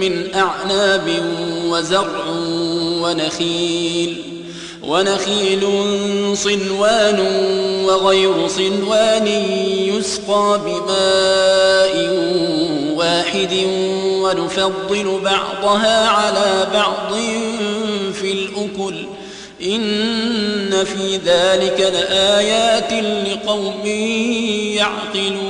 من أعناب وزرع ونخيل ونخيل صنوان وغير صنوان يسقى بماء واحد ونفضل بعضها على بعض في الأكل. إن في ذلك لآيات لقوم يعقلون.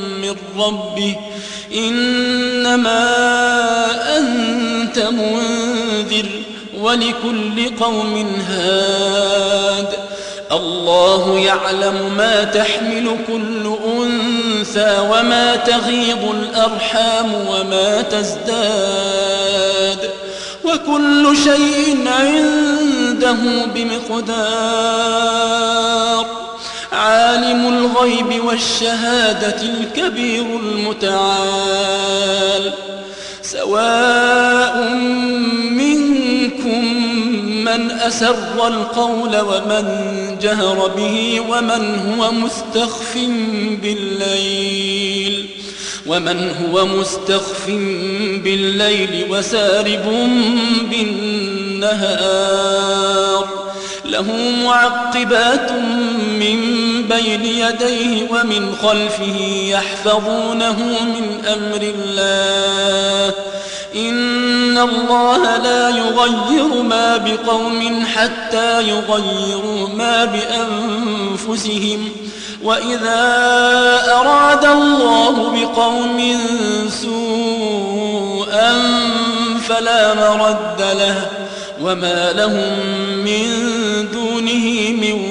من ربه إنما أنت منذر ولكل قوم هاد الله يعلم ما تحمل كل أنثى وما تغيض الأرحام وما تزداد وكل شيء عنده بمقدار عالم الغيب والشهادة الكبير المتعال. سواء منكم من أسر القول ومن جهر به ومن هو مستخف بالليل. ومن هو مستخف بالليل وسارب بالنهار. له معقبات من بين يديه ومن خلفه يحفظونه من أمر الله. إن الله لا يغير ما بقوم حتى يغيروا ما بأنفسهم. وإذا أراد الله بقوم سوءا فلا مرد له. وما لهم من دونه من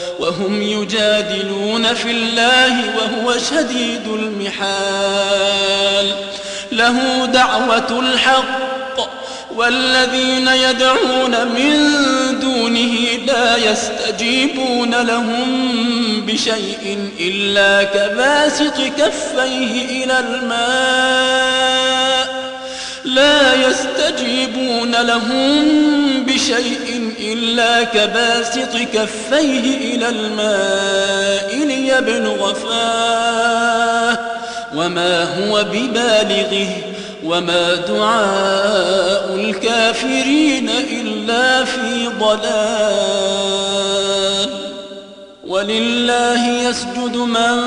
وهم يجادلون في الله وهو شديد المحال. له دعوة الحق والذين يدعون من دونه لا يستجيبون لهم بشيء إلا كباسط كفيه إلى الماء. لا يستجيبون لهم بشيء إلا كباسط كفيه إلى الماء ليبلغ فاه. وما هو ببالغه وما دعاء الكافرين إلا في ضلال. ولله يسجد من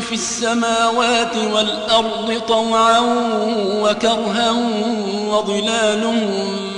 في السماوات والأرض طوعا وكرها وظلالهم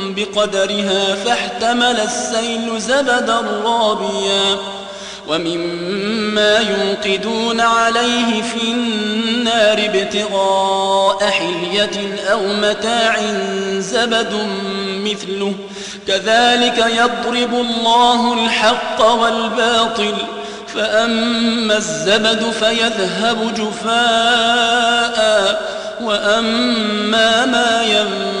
بقدرها فاحتمل السيل زبدا رابيا ومما يوقدون عليه في النار ابتغاء حلية أو متاع زبد مثله. كذلك يضرب الله الحق والباطل فأما الزبد فيذهب جفاء وأما ما ينفع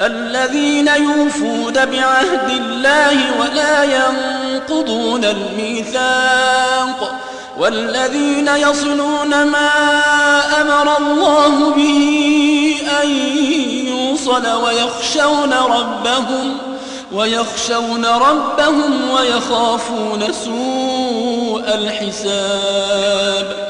الذين يوفون بعهد الله ولا ينقضون الميثاق والذين يصلون ما أمر الله به أن يوصل ويخشون ربهم ويخشون ربهم ويخافون سوء الحساب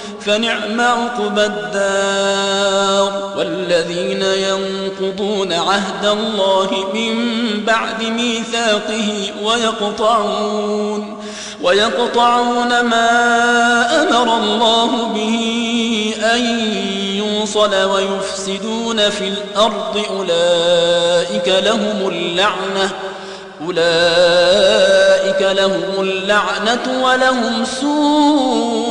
فنعم عقبى الدار. والذين ينقضون عهد الله من بعد ميثاقه ويقطعون ويقطعون ما أمر الله به أن يوصل ويفسدون في الأرض. أولئك لهم اللعنة أولئك لهم اللعنة ولهم سوء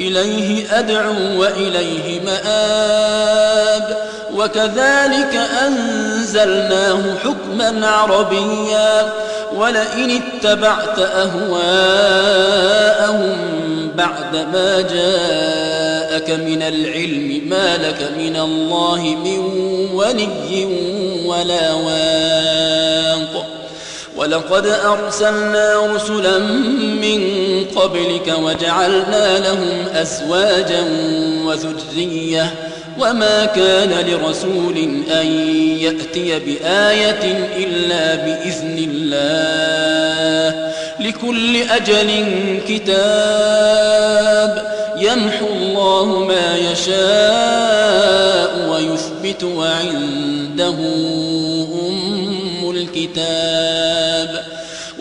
إليه أدعو وإليه مآب. وكذلك أنزلناه حكما عربيا. ولئن اتبعت أهواءهم بعد ما جاءك من العلم ما لك من الله من ولي ولا واق. ولقد أرسلنا رسلا من قبلك وجعلنا لهم أزواجا وذرية وما كان لرسول أن يأتي بآية إلا بإذن الله. لكل أجل كتاب يمحو الله ما يشاء ويثبت وعنده أم الكتاب.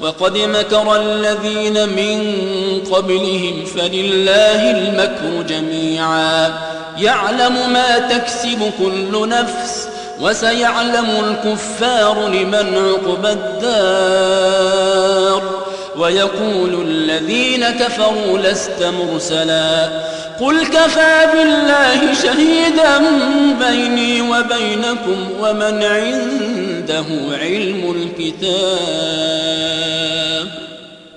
وقد مكر الذين من قبلهم فلله المكر جميعا. يعلم ما تكسب كل نفس وسيعلم الكفار لمن عقب الدار. ويقول الذين كفروا لست مرسلا. قل كفى بالله شهيدا بيني وبينكم ومن عنده علم الكتاب.